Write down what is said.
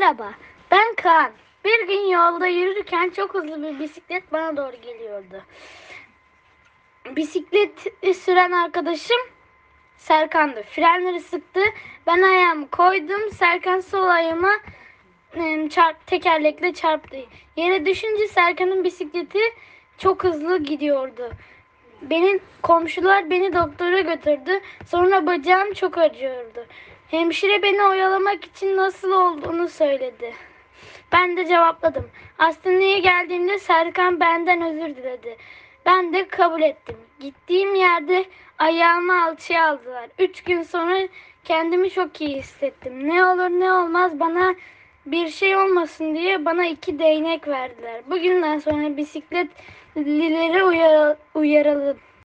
Merhaba, ben Kaan. Bir gün yolda yürürken çok hızlı bir bisiklet bana doğru geliyordu. Bisikleti süren arkadaşım Serkan'dı. Frenleri sıktı. Ben ayağımı koydum. Serkan sol ayağıma em, çarp, tekerlekle çarptı. Yere düşünce Serkan'ın bisikleti çok hızlı gidiyordu. Benim komşular beni doktora götürdü. Sonra bacağım çok acıyordu. Hemşire beni oyalamak için nasıl olduğunu söyledi. Ben de cevapladım. Hastaneye geldiğimde Serkan benden özür diledi. Ben de kabul ettim. Gittiğim yerde ayağımı alçıya aldılar. Üç gün sonra kendimi çok iyi hissettim. Ne olur ne olmaz bana bir şey olmasın diye bana iki değnek verdiler. Bugünden sonra bisikletlileri uyar- uyaralım.